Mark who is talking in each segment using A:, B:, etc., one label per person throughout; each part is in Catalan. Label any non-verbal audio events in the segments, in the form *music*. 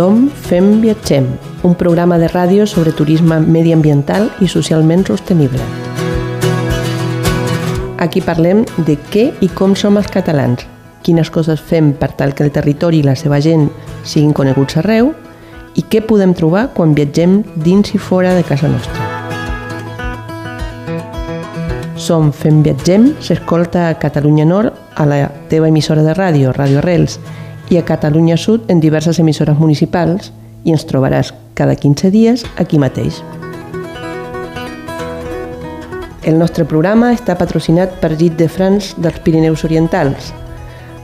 A: Som Fem Viatgem, un programa de ràdio sobre turisme mediambiental i socialment sostenible. Aquí parlem de què i com som els catalans, quines coses fem per tal que el territori i la seva gent siguin coneguts arreu i què podem trobar quan viatgem dins i fora de casa nostra. Som Fem Viatgem s'escolta a Catalunya Nord a la teva emissora de ràdio, Ràdio Arrels, i a Catalunya Sud en diverses emissores municipals i ens trobaràs cada 15 dies aquí mateix. El nostre programa està patrocinat per Git de France dels Pirineus Orientals,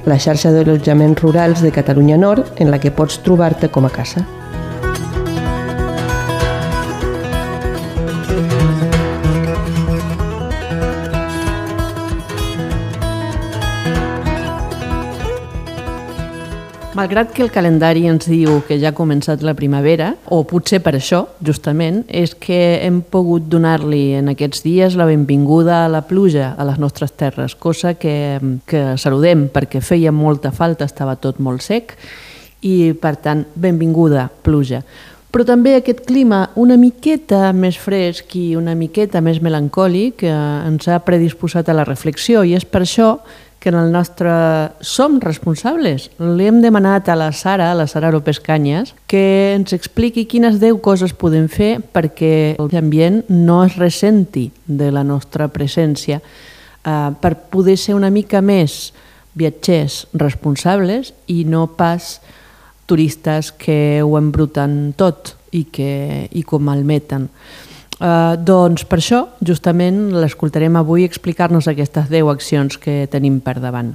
A: la xarxa d'allotjaments rurals de Catalunya Nord en la que pots trobar-te com a casa.
B: Malgrat que el calendari ens diu que ja ha començat la primavera, o potser per això, justament, és que hem pogut donar-li en aquests dies la benvinguda a la pluja a les nostres terres, cosa que, que saludem perquè feia molta falta, estava tot molt sec, i per tant, benvinguda pluja. Però també aquest clima una miqueta més fresc i una miqueta més melancòlic eh, ens ha predisposat a la reflexió i és per això que en el nostre Som responsables. Li hem demanat a la Sara, a la Sara López Canyes, que ens expliqui quines 10 coses podem fer perquè l'ambient no es ressenti de la nostra presència, eh, per poder ser una mica més viatgers responsables i no pas turistes que ho embruten tot i que i com malmeten. Uh, doncs per això, justament, l'escoltarem avui explicar-nos aquestes 10 accions que tenim per davant.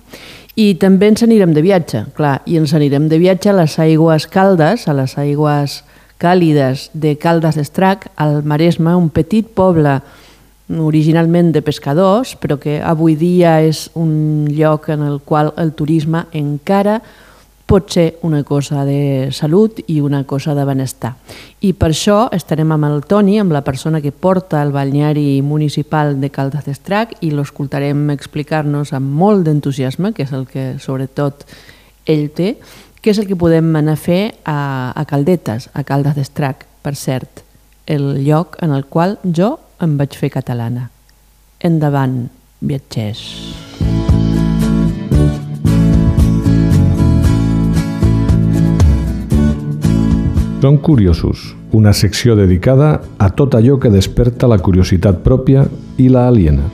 B: I també ens anirem de viatge, clar, i ens anirem de viatge a les aigües caldes, a les aigües càlides de Caldes d'Estrac, al Maresme, un petit poble originalment de pescadors, però que avui dia és un lloc en el qual el turisme encara pot ser una cosa de salut i una cosa de benestar. I per això estarem amb el Toni, amb la persona que porta el balneari municipal de Caldes d'Estrac i l'escoltarem explicar-nos amb molt d'entusiasme, que és el que sobretot ell té, què és el que podem anar a fer a, a Caldetes, a Caldes d'Estrac, per cert, el lloc en el qual jo em vaig fer catalana. Endavant, viatgers.
C: Són curiosos, una secció dedicada a tot allò que desperta la curiositat pròpia i la aliena.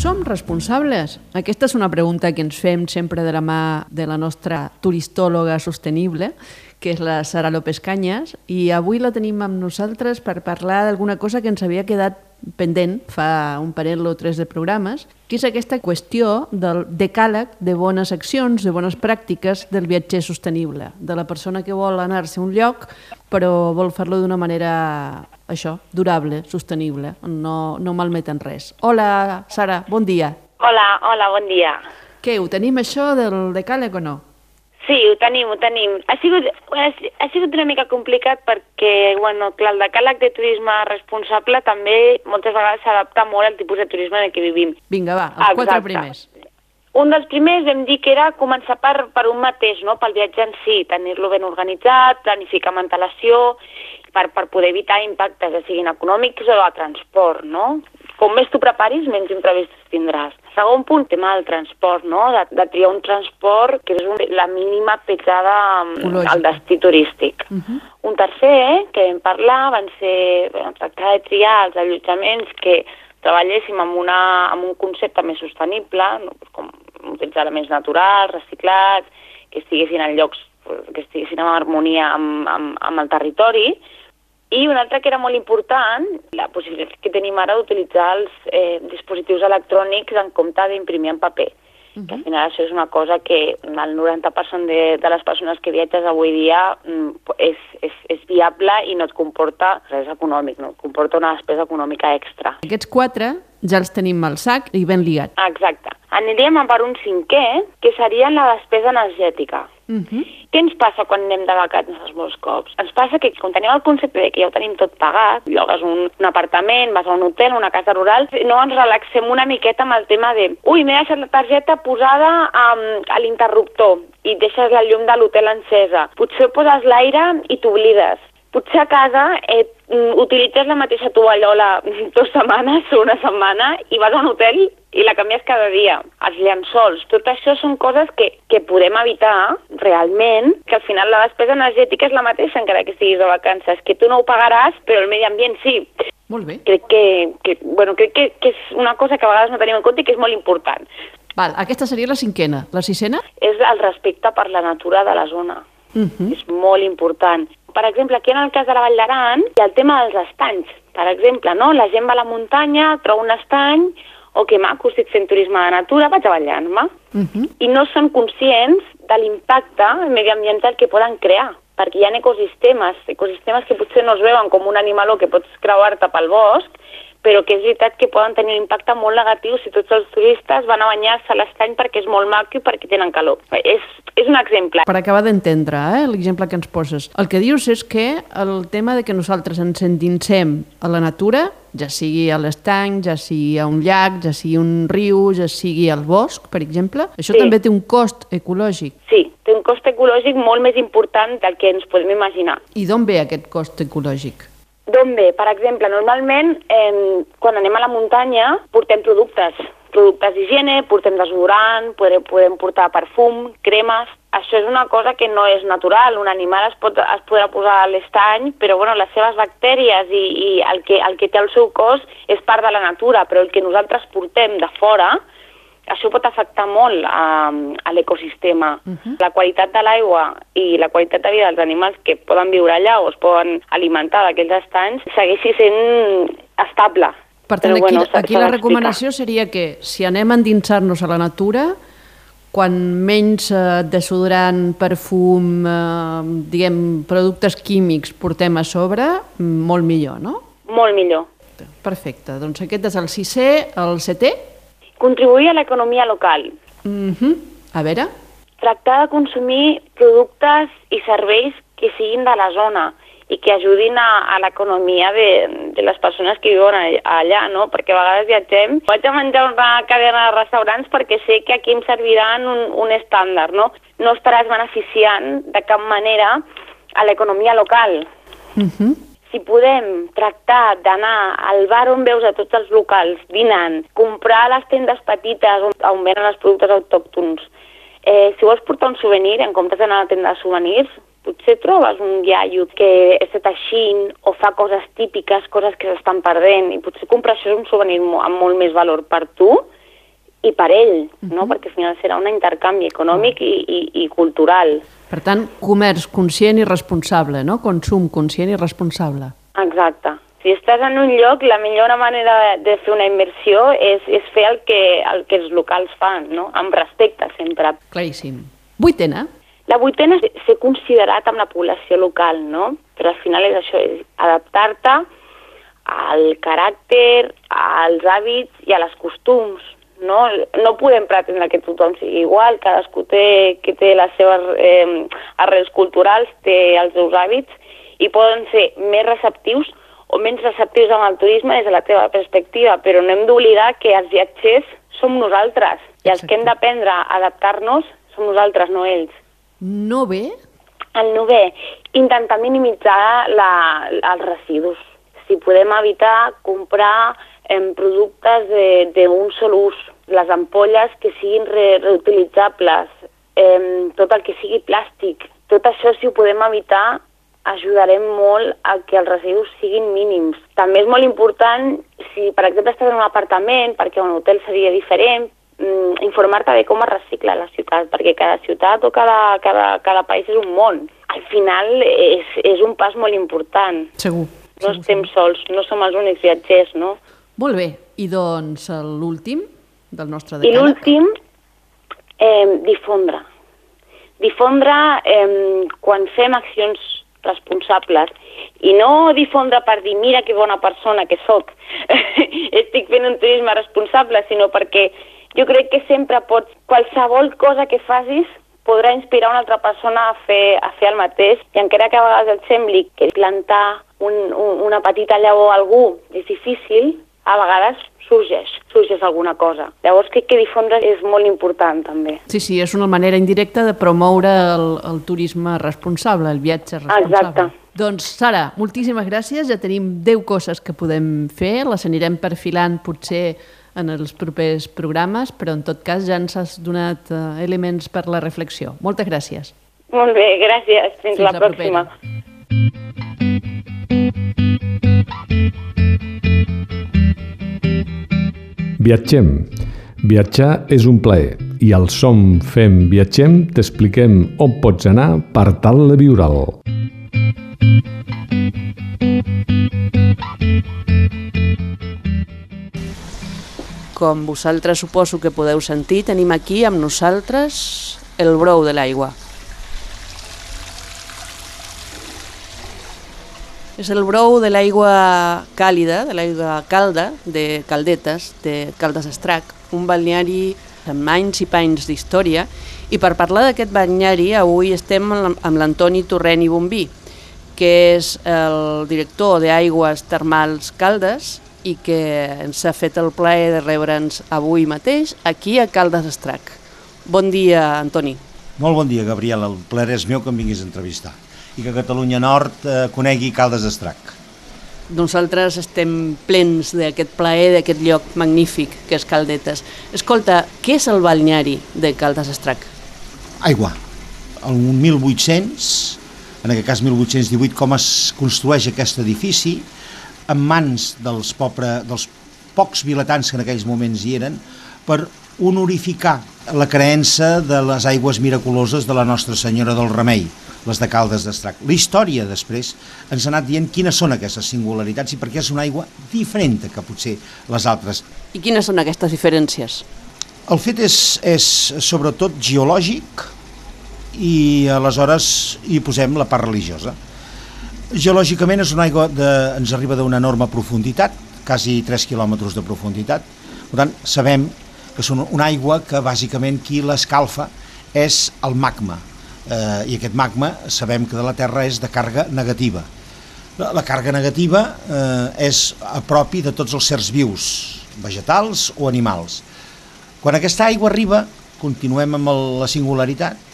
B: Som responsables? Aquesta és una pregunta que ens fem sempre de la mà de la nostra turistòloga sostenible, que és la Sara López Canyes, i avui la tenim amb nosaltres per parlar d'alguna cosa que ens havia quedat pendent fa un parell o tres de programes, que és aquesta qüestió del decàleg de bones accions, de bones pràctiques del viatger sostenible, de la persona que vol anar-se a un lloc però vol fer-lo d'una manera, això, durable, sostenible, no, no malmeten res. Hola, Sara, bon dia.
D: Hola, hola, bon dia.
B: Què, ho tenim això del decàleg o no?
D: Sí, ho tenim, ho tenim. Ha sigut, ha, sigut una mica complicat perquè, bueno, clar, el decàleg de turisme responsable també moltes vegades s'adapta molt al tipus de turisme en que vivim.
B: Vinga, va, els quatre primers.
D: Un dels primers vam dir que era començar per, per un mateix, no? pel viatge en si, tenir-lo ben organitzat, planificar amb antelació, per, per poder evitar impactes, ja siguin econòmics o de transport, no? Com més t'ho preparis, menys imprevistos tindràs. Segon punt, tema del transport, no? De, de triar un transport que és un, la mínima petjada
B: Ològica.
D: al destí turístic.
B: Uh -huh.
D: Un tercer, que vam parlar, van ser bueno, tractar de triar els allotjaments que treballéssim amb, una, amb un concepte més sostenible, no? com utilitzar elements naturals, reciclats, que estiguessin en llocs que estiguessin en harmonia amb, amb, amb el territori, i una altra que era molt important, la possibilitat que tenim ara d'utilitzar els eh, dispositius electrònics en compte d'imprimir en paper. Uh -huh. que al final això és una cosa que el 90% de, de les persones que viatges avui dia mm, és, és, és viable i no et comporta res econòmic, no et comporta una despesa econòmica extra.
B: Aquests quatre ja els tenim al sac i ben lligats.
D: Exacte. Aniríem a per un cinquè, que seria la despesa energètica.
B: Uh -huh.
D: Què ens passa quan anem de vacances molts cops? Ens passa que quan tenim el concepte de que ja ho tenim tot pagat, llogues un, un apartament, vas a un hotel, una casa rural, no ens relaxem una miqueta amb el tema de ui, m'he deixat la targeta posada um, a l'interruptor i deixes la llum de l'hotel encesa. Potser poses l'aire i t'oblides. Potser a casa eh, mm, utilitzes la mateixa tovallola *laughs* dues setmanes o una setmana i vas a un hotel i la canvies cada dia. Els llençols, tot això són coses que, que podem evitar realment, que al final la despesa energètica és la mateixa encara que estiguis de vacances, que tu no ho pagaràs, però el medi ambient sí.
B: Molt bé.
D: Crec que, que, bueno, crec que, que és una cosa que a vegades no tenim en compte i que és molt important.
B: Val, aquesta seria la cinquena. La sisena?
D: És el respecte per la natura de la zona.
B: Uh -huh.
D: és molt important. Per exemple, aquí en el cas de la Vall d'Aran hi ha el tema dels estanys. Per exemple, no? la gent va a la muntanya, troba un estany, o que maco, estic fent turisme de natura, vaig a ballar-me.
B: Uh -huh.
D: I no són conscients de l'impacte mediambiental que poden crear, perquè hi ha ecosistemes, ecosistemes que potser no es veuen com un animaló que pots creuar-te pel bosc, però que és veritat que poden tenir un impacte molt negatiu si tots els turistes van a banyar-se a l'estany perquè és molt maco i perquè tenen calor. És, és un exemple.
B: Per acabar d'entendre eh, l'exemple que ens poses, el que dius és que el tema de que nosaltres ens endinsem a la natura, ja sigui a l'estany, ja sigui a un llac, ja sigui un riu, ja sigui al bosc, per exemple, això
D: Sí.
B: també té un cost ecològic.
D: Sí, té un cost ecològic molt més important del que ens podem imaginar.
B: I d'on ve aquest cost ecològic?
D: D'on ve? Per exemple, normalment, eh, quan anem a la muntanya, portem productes. Productes d'higiene, portem desodorant, podem, podem portar perfum, cremes... Això és una cosa que no és natural. Un animal es, pot, es podrà posar a l'estany, però bueno, les seves bactèries i, i el, que, el que té el seu cos és part de la natura, però el que nosaltres portem de fora, això pot afectar molt a, a l'ecosistema. Uh -huh. La qualitat de l'aigua i la qualitat de vida dels animals que poden viure allà o es poden alimentar d'aquells estanys segueixi sent estable.
B: Per tant,
D: Però,
B: aquí,
D: bueno,
B: aquí la recomanació seria que si anem a endinsar-nos a la natura, quan menys eh, desodorant, perfum, eh, diguem, productes químics portem a sobre, molt millor, no?
D: Molt millor.
B: Perfecte, doncs aquest és el sisè, el setè.
D: Contribuir a l'economia local.
B: Mm -hmm. A veure,
D: Tractar de consumir productes i serveis que siguin de la zona i que ajudin a, a l'economia de, de les persones que viuen all- allà, no? Perquè a vegades viatgem, vaig a menjar una cadena de restaurants perquè sé que aquí em serviran un, un estàndard, no? No estaràs beneficiant de cap manera a l'economia local.
B: mm -hmm.
D: Si podem tractar d'anar al bar on veus a tots els locals dinant, comprar a les tendes petites on, on venen els productes autòctons, eh, si vols portar un souvenir, en comptes d'anar a la tenda de souvenirs, potser trobes un iaio que és teixint o fa coses típiques, coses que s'estan perdent, i potser comprar això és un souvenir amb molt més valor per tu i per ell, no? perquè al final serà un intercanvi econòmic i, i, i cultural.
B: per tant, comerç conscient i responsable, no? Consum conscient i responsable.
D: Exacte. Si estàs en un lloc, la millor manera de, de fer una immersió és, és fer el que, el que els locals fan, no? amb respecte sempre.
B: Claríssim. Vuitena.
D: La vuitena és ser considerat amb la població local, no? Però al final és això, és adaptar-te al caràcter, als hàbits i a les costums, no? No podem pretendre que tothom sigui igual, cadascú té, que té les seves eh, arrels culturals, té els seus hàbits, i poden ser més receptius o menys receptius amb el turisme des de la teva perspectiva, però no hem d'oblidar que els viatgers som nosaltres, i els que hem d'aprendre a adaptar-nos som nosaltres, no ells.
B: No ve?
D: El novè, intentar minimitzar la, els residus. Si podem evitar comprar em, productes d'un sol ús, les ampolles que siguin re, reutilitzables, em, tot el que sigui plàstic. Tot això, si ho podem evitar, ajudarem molt a que els residus siguin mínims. També és molt important, si per exemple estàs en un apartament, perquè un hotel seria diferent, mm, informar-te de com es recicla la ciutat, perquè cada ciutat o cada, cada, cada país és un món. Al final és, és un pas molt important.
B: Segur.
D: No estem sols, no som els únics viatgers, no?
B: Molt bé. I doncs l'últim del nostre
D: I
B: decàleg?
D: l'últim, eh, difondre. Difondre eh, quan fem accions responsables i no difondre per dir mira que bona persona que sóc, *laughs* estic fent un turisme responsable, sinó perquè jo crec que sempre pots, qualsevol cosa que facis podrà inspirar una altra persona a fer, a fer el mateix i encara que a vegades et sembli que plantar un, un, una petita llavor a algú és difícil, a vegades sorgeix, sorgeix alguna cosa. Llavors crec que difondre és molt important també.
B: Sí, sí, és una manera indirecta de promoure el, el turisme responsable, el viatge responsable.
D: Exacte.
B: Doncs, Sara, moltíssimes gràcies. Ja tenim 10 coses que podem fer, les anirem perfilant potser en els propers programes, però en tot cas ja ens has donat uh, elements per la reflexió. Moltes gràcies.
D: Molt bé, gràcies. Fins, Fins la, la pròxima.
C: Viatgem. Viatjar és un plaer i al Som Fem Viatgem t'expliquem on pots anar per tal de viure'l.
B: Com vosaltres suposo que podeu sentir, tenim aquí amb nosaltres el brou de l'aigua. És el brou de l'aigua càlida, de l'aigua calda, de Caldetes, de Caldes Estrac, un balneari amb anys i panys d'història, i per parlar d'aquest balneari avui estem amb l'Antoni Torrent i Bombí, que és el director d'Aigües Termals Caldes i que ens ha fet el plaer de rebre'ns avui mateix aquí a Caldes Estrac. Bon dia, Antoni.
E: Molt bon dia, Gabriel. El plaer és meu que em vinguis a entrevistar i que Catalunya Nord eh, conegui Caldes Estrac.
B: Nosaltres estem plens d'aquest plaer, d'aquest lloc magnífic que és Caldetes. Escolta, què és el balneari de Caldes Estrac?
E: Aigua. El 1800, en aquest cas 1818, com es construeix aquest edifici, en mans dels, pobre, dels pocs vilatans que en aquells moments hi eren per honorificar la creença de les aigües miraculoses de la Nostra Senyora del Remei, les de Caldes d'Estrac. La història després ens ha anat dient quines són aquestes singularitats i per què és una aigua diferent que potser les altres.
B: I quines són aquestes diferències?
E: El fet és, és sobretot geològic i aleshores hi posem la part religiosa. Geològicament és una aigua de, ens arriba d'una enorme profunditat, quasi 3 quilòmetres de profunditat. Per tant, sabem que són una aigua que bàsicament qui l'escalfa és el magma. Eh, I aquest magma sabem que de la Terra és de càrrega negativa. La, la càrrega negativa eh, és a propi de tots els sers vius, vegetals o animals. Quan aquesta aigua arriba, continuem amb el, la singularitat,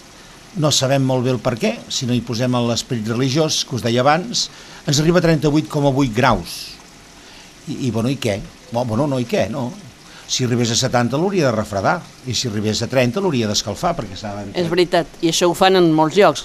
E: no sabem molt bé el per què, si no hi posem l'esperit religiós, que us deia abans, ens arriba a 38,8 graus. I, I, bueno, i què? Bueno, no, i què? No. Si arribés a 70 l'hauria de refredar, i si arribés a 30 l'hauria d'escalfar, perquè saben...
B: És veritat, i això ho fan en molts llocs.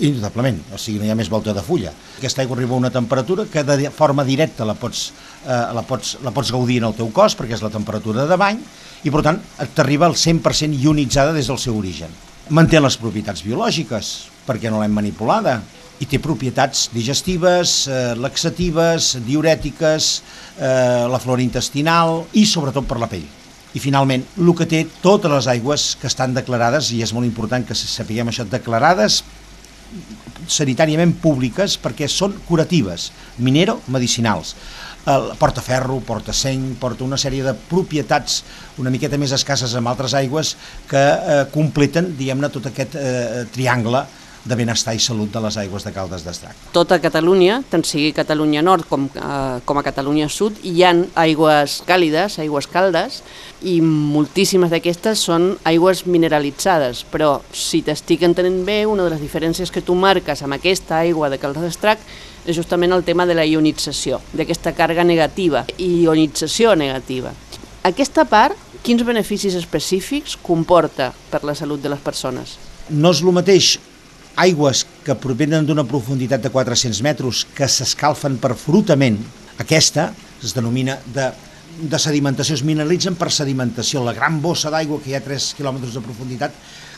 E: Indudablement, o sigui, no hi ha més volta de fulla. Aquesta aigua arriba a una temperatura que de forma directa la pots, eh, la pots, la pots gaudir en el teu cos, perquè és la temperatura de bany, i per tant t'arriba al 100% ionitzada des del seu origen. Manté les propietats biològiques, perquè no l'hem manipulada, i té propietats digestives, eh, laxatives, diurètiques, eh, la flora intestinal i sobretot per la pell. I finalment, el que té totes les aigües que estan declarades, i és molt important que sapiguem això, declarades sanitàriament públiques perquè són curatives, minero-medicinals el portaferro, porta seny, porta una sèrie de propietats una miqueta més escasses amb altres aigües que eh, completen, diguem-ne, tot aquest eh, triangle de benestar i salut de les aigües de Caldes d'Estrac.
B: Tota Catalunya, tant sigui Catalunya Nord com, eh, com a Catalunya Sud, hi han aigües càlides, aigües caldes, i moltíssimes d'aquestes són aigües mineralitzades, però si t'estic entenent bé, una de les diferències que tu marques amb aquesta aigua de Caldes d'Estrac és justament el tema de la ionització, d'aquesta càrrega negativa, ionització negativa. Aquesta part, quins beneficis específics comporta per la salut de les persones?
E: No és el mateix aigües que provenen d'una profunditat de 400 metres que s'escalfen per frutament, aquesta es denomina de, de sedimentació, es mineralitzen per sedimentació. La gran bossa d'aigua que hi ha a 3 quilòmetres de profunditat,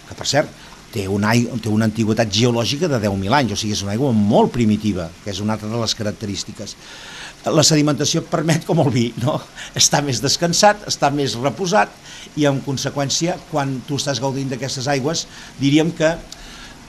E: que per cert té una, té una antiguitat geològica de 10.000 anys, o sigui, és una aigua molt primitiva, que és una altra de les característiques. La sedimentació permet, com el vi, no? estar més descansat, estar més reposat i, en conseqüència, quan tu estàs gaudint d'aquestes aigües, diríem que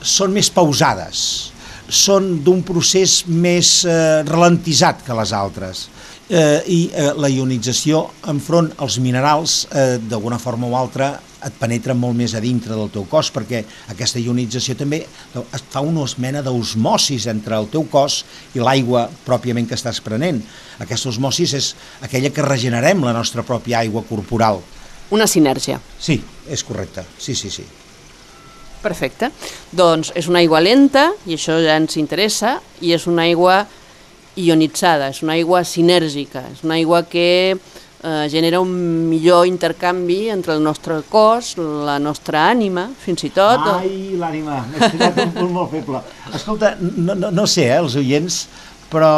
E: són més pausades, són d'un procés més eh, ralentitzat que les altres eh, i eh, la ionització enfront als minerals eh, d'alguna forma o altra et penetra molt més a dintre del teu cos perquè aquesta ionització també et fa una mena d'osmosis entre el teu cos i l'aigua pròpiament que estàs prenent. Aquesta osmosis és aquella que regenerem la nostra pròpia aigua corporal.
B: Una sinergia.
E: Sí, és correcte. Sí, sí, sí.
B: Perfecte. Doncs és una aigua lenta, i això ja ens interessa, i és una aigua ionitzada, és una aigua sinèrgica, és una aigua que eh, genera un millor intercanvi entre el nostre cos, la nostra ànima, fins i tot.
E: Ai, l'ànima, m'he tirat un punt molt feble. Escolta, no, no, no sé, eh, els oients, però,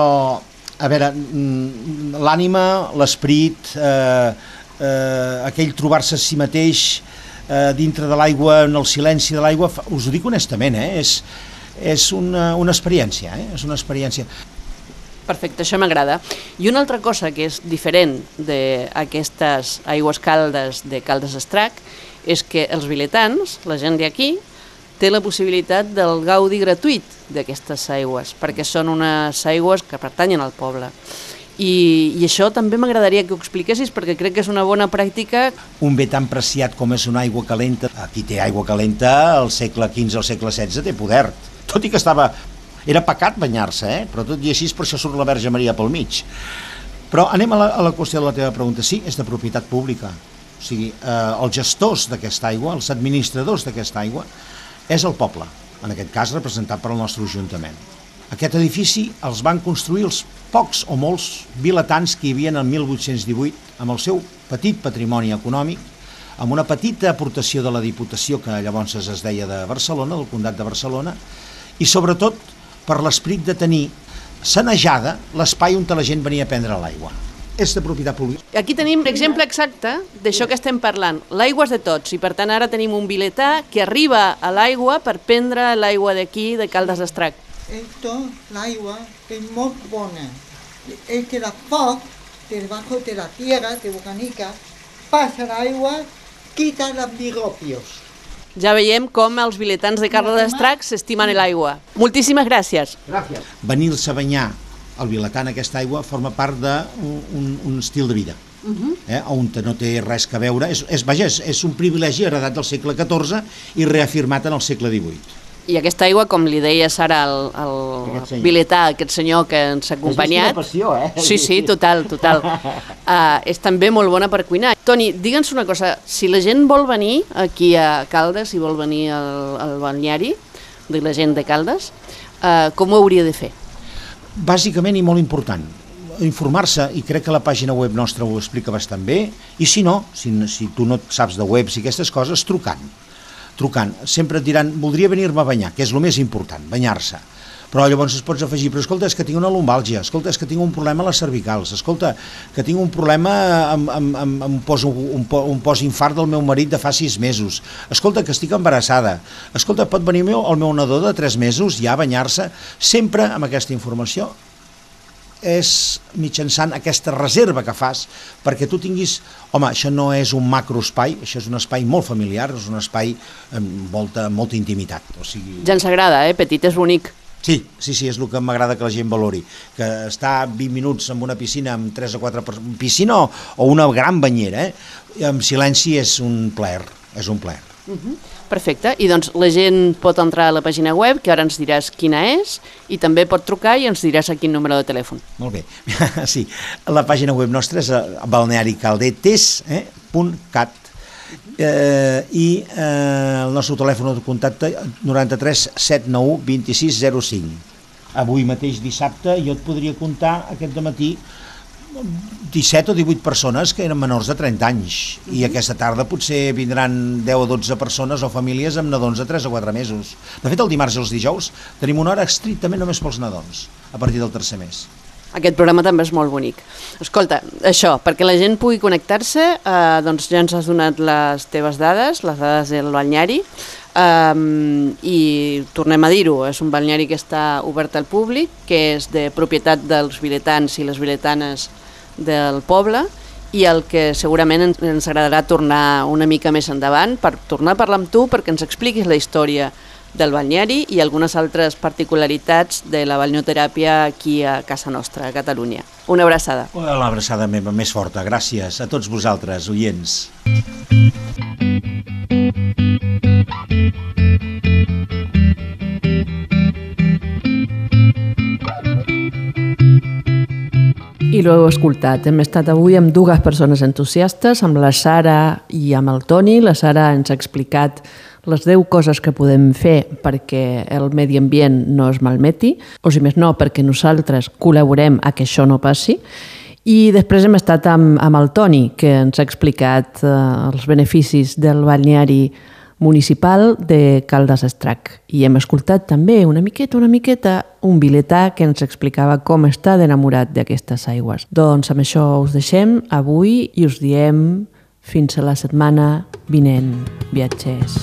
E: a veure, mm, l'ànima, l'esperit, eh, eh, aquell trobar-se a si mateix eh, dintre de l'aigua, en el silenci de l'aigua, us ho dic honestament, eh, és, és una, una experiència, eh? és una experiència.
B: Perfecte, això m'agrada. I una altra cosa que és diferent d'aquestes aigües caldes de Caldes Estrac és que els viletans, la gent d'aquí, té la possibilitat del gaudi gratuït d'aquestes aigües, perquè són unes aigües que pertanyen al poble. I, i això també m'agradaria que ho expliquessis perquè crec que és una bona pràctica.
E: Un bé tan preciat com és una aigua calenta, aquí té aigua calenta al segle XV al segle XVI té poder, tot i que estava era pecat banyar-se, eh? però tot i així per això surt la Verge Maria pel mig. Però anem a la, a la qüestió de la teva pregunta. Sí, és de propietat pública. O sigui, eh, els gestors d'aquesta aigua, els administradors d'aquesta aigua, és el poble, en aquest cas representat per el nostre Ajuntament. Aquest edifici els van construir els pocs o molts vilatans que hi havia en 1818 amb el seu petit patrimoni econòmic, amb una petita aportació de la Diputació que llavors es deia de Barcelona, del Condat de Barcelona, i sobretot per l'esperit de tenir sanejada l'espai on la gent venia a prendre l'aigua. És de propietat pública.
B: Aquí tenim l'exemple exacte d'això que estem parlant. L'aigua és de tots i per tant ara tenim un biletà que arriba a l'aigua per prendre l'aigua d'aquí, de Caldes d'Estrac.
F: Esto, l'aigua, és molt bona. Es que la foc, debajo de la tierra, de Bocanica, passa l'aigua, quita los bigopios
B: ja veiem com els viletans de Carles d'Estrac s'estimen l'aigua. Moltíssimes gràcies.
E: Gràcies. Venir-se a banyar el viletà en aquesta aigua forma part d'un un, un estil de vida. Uh -huh. eh, on no té res que veure, és, és, vaja, és, és un privilegi heredat del segle XIV i reafirmat en el segle XVIII.
B: I aquesta aigua, com li deia Sara al, al aquest Viletà, aquest senyor que ens ha acompanyat...
E: És passió, eh?
B: Sí, sí, total, total. Uh, *laughs* és també molt bona per cuinar. Toni, digue'ns una cosa, si la gent vol venir aquí a Caldes, si vol venir al, al balneari, de la gent de Caldes, uh, com ho hauria de fer?
E: Bàsicament i molt important, informar-se, i crec que la pàgina web nostra ho explica bastant bé, i si no, si, si tu no saps de webs i aquestes coses, trucant trucant. Sempre et diran, voldria venir-me a banyar, que és el més important, banyar-se. Però llavors es pots afegir, però escolta, és que tinc una lumbàlgia, escolta, és que tinc un problema a les cervicals, escolta, que tinc un problema amb, amb, amb, amb pos, un, un post-infart del meu marit de fa sis mesos, escolta, que estic embarassada, escolta, pot venir el meu nadó de tres mesos ja a banyar-se, sempre amb aquesta informació és mitjançant aquesta reserva que fas perquè tu tinguis, home, això no és un macroespai, això és un espai molt familiar, és un espai amb molta, molta intimitat. O sigui...
B: Ja ens agrada, eh? Petit és bonic.
E: Sí, sí, sí, és el que m'agrada que la gent valori, que està 20 minuts en una piscina amb 3 o 4 persones, piscina o, o una gran banyera, eh? amb silenci és un plaer, és un plaer. Uh
B: mhm. -huh. Perfecte, i doncs la gent pot entrar a la pàgina web, que ara ens diràs quina és, i també pot trucar i ens diràs a quin número de telèfon.
E: Molt bé, *laughs* sí, la pàgina web nostra és eh, balnearicaldetes.cat eh, i eh, el nostre telèfon de contacte 93 79 26 05. Avui mateix dissabte jo et podria comptar aquest matí 17 o 18 persones que eren menors de 30 anys uh -huh. i mhm. aquesta tarda potser vindran 10 o 12 persones o famílies amb nadons de 3 o 4 mesos. De fet, el dimarts i els dijous tenim una hora estrictament només pels nadons, a partir del tercer mes.
B: Aquest programa també és molt bonic. Escolta, això, perquè la gent pugui connectar-se, eh, doncs ja ens has donat les teves dades, les dades del balneari, um, i tornem a dir-ho, és un balneari que està obert al públic, que és de propietat dels viletans i les viletanes del poble i el que segurament ens, ens agradarà tornar una mica més endavant per tornar a parlar amb tu perquè ens expliquis la història del balneari i algunes altres particularitats de la balneoteràpia aquí a casa nostra, a Catalunya. Una abraçada.
E: Una abraçada meva més forta. Gràcies a tots vosaltres, oients.
B: L'heu escoltat. Hem estat avui amb dues persones entusiastes, amb la Sara i amb el Toni. La Sara ens ha explicat les 10 coses que podem fer perquè el medi ambient no es malmeti, o si més no, perquè nosaltres col·laborem a que això no passi. I després hem estat amb, amb el Toni, que ens ha explicat eh, els beneficis del balneari municipal de Caldes Estrac. I hem escoltat també una miqueta, una miqueta, un biletà que ens explicava com està d'enamorat d'aquestes aigües. Doncs amb això us deixem avui i us diem fins a la setmana vinent, viatgers.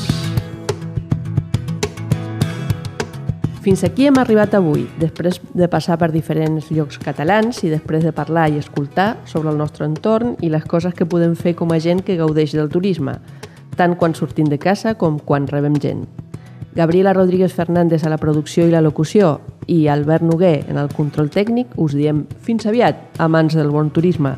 B: Fins aquí hem arribat avui, després de passar per diferents llocs catalans i després de parlar i escoltar sobre el nostre entorn i les coses que podem fer com a gent que gaudeix del turisme, tant quan sortim de casa com quan rebem gent. Gabriela Rodríguez Fernández a la producció i la locució i Albert Noguer en el control tècnic us diem fins aviat, amants del bon turisme.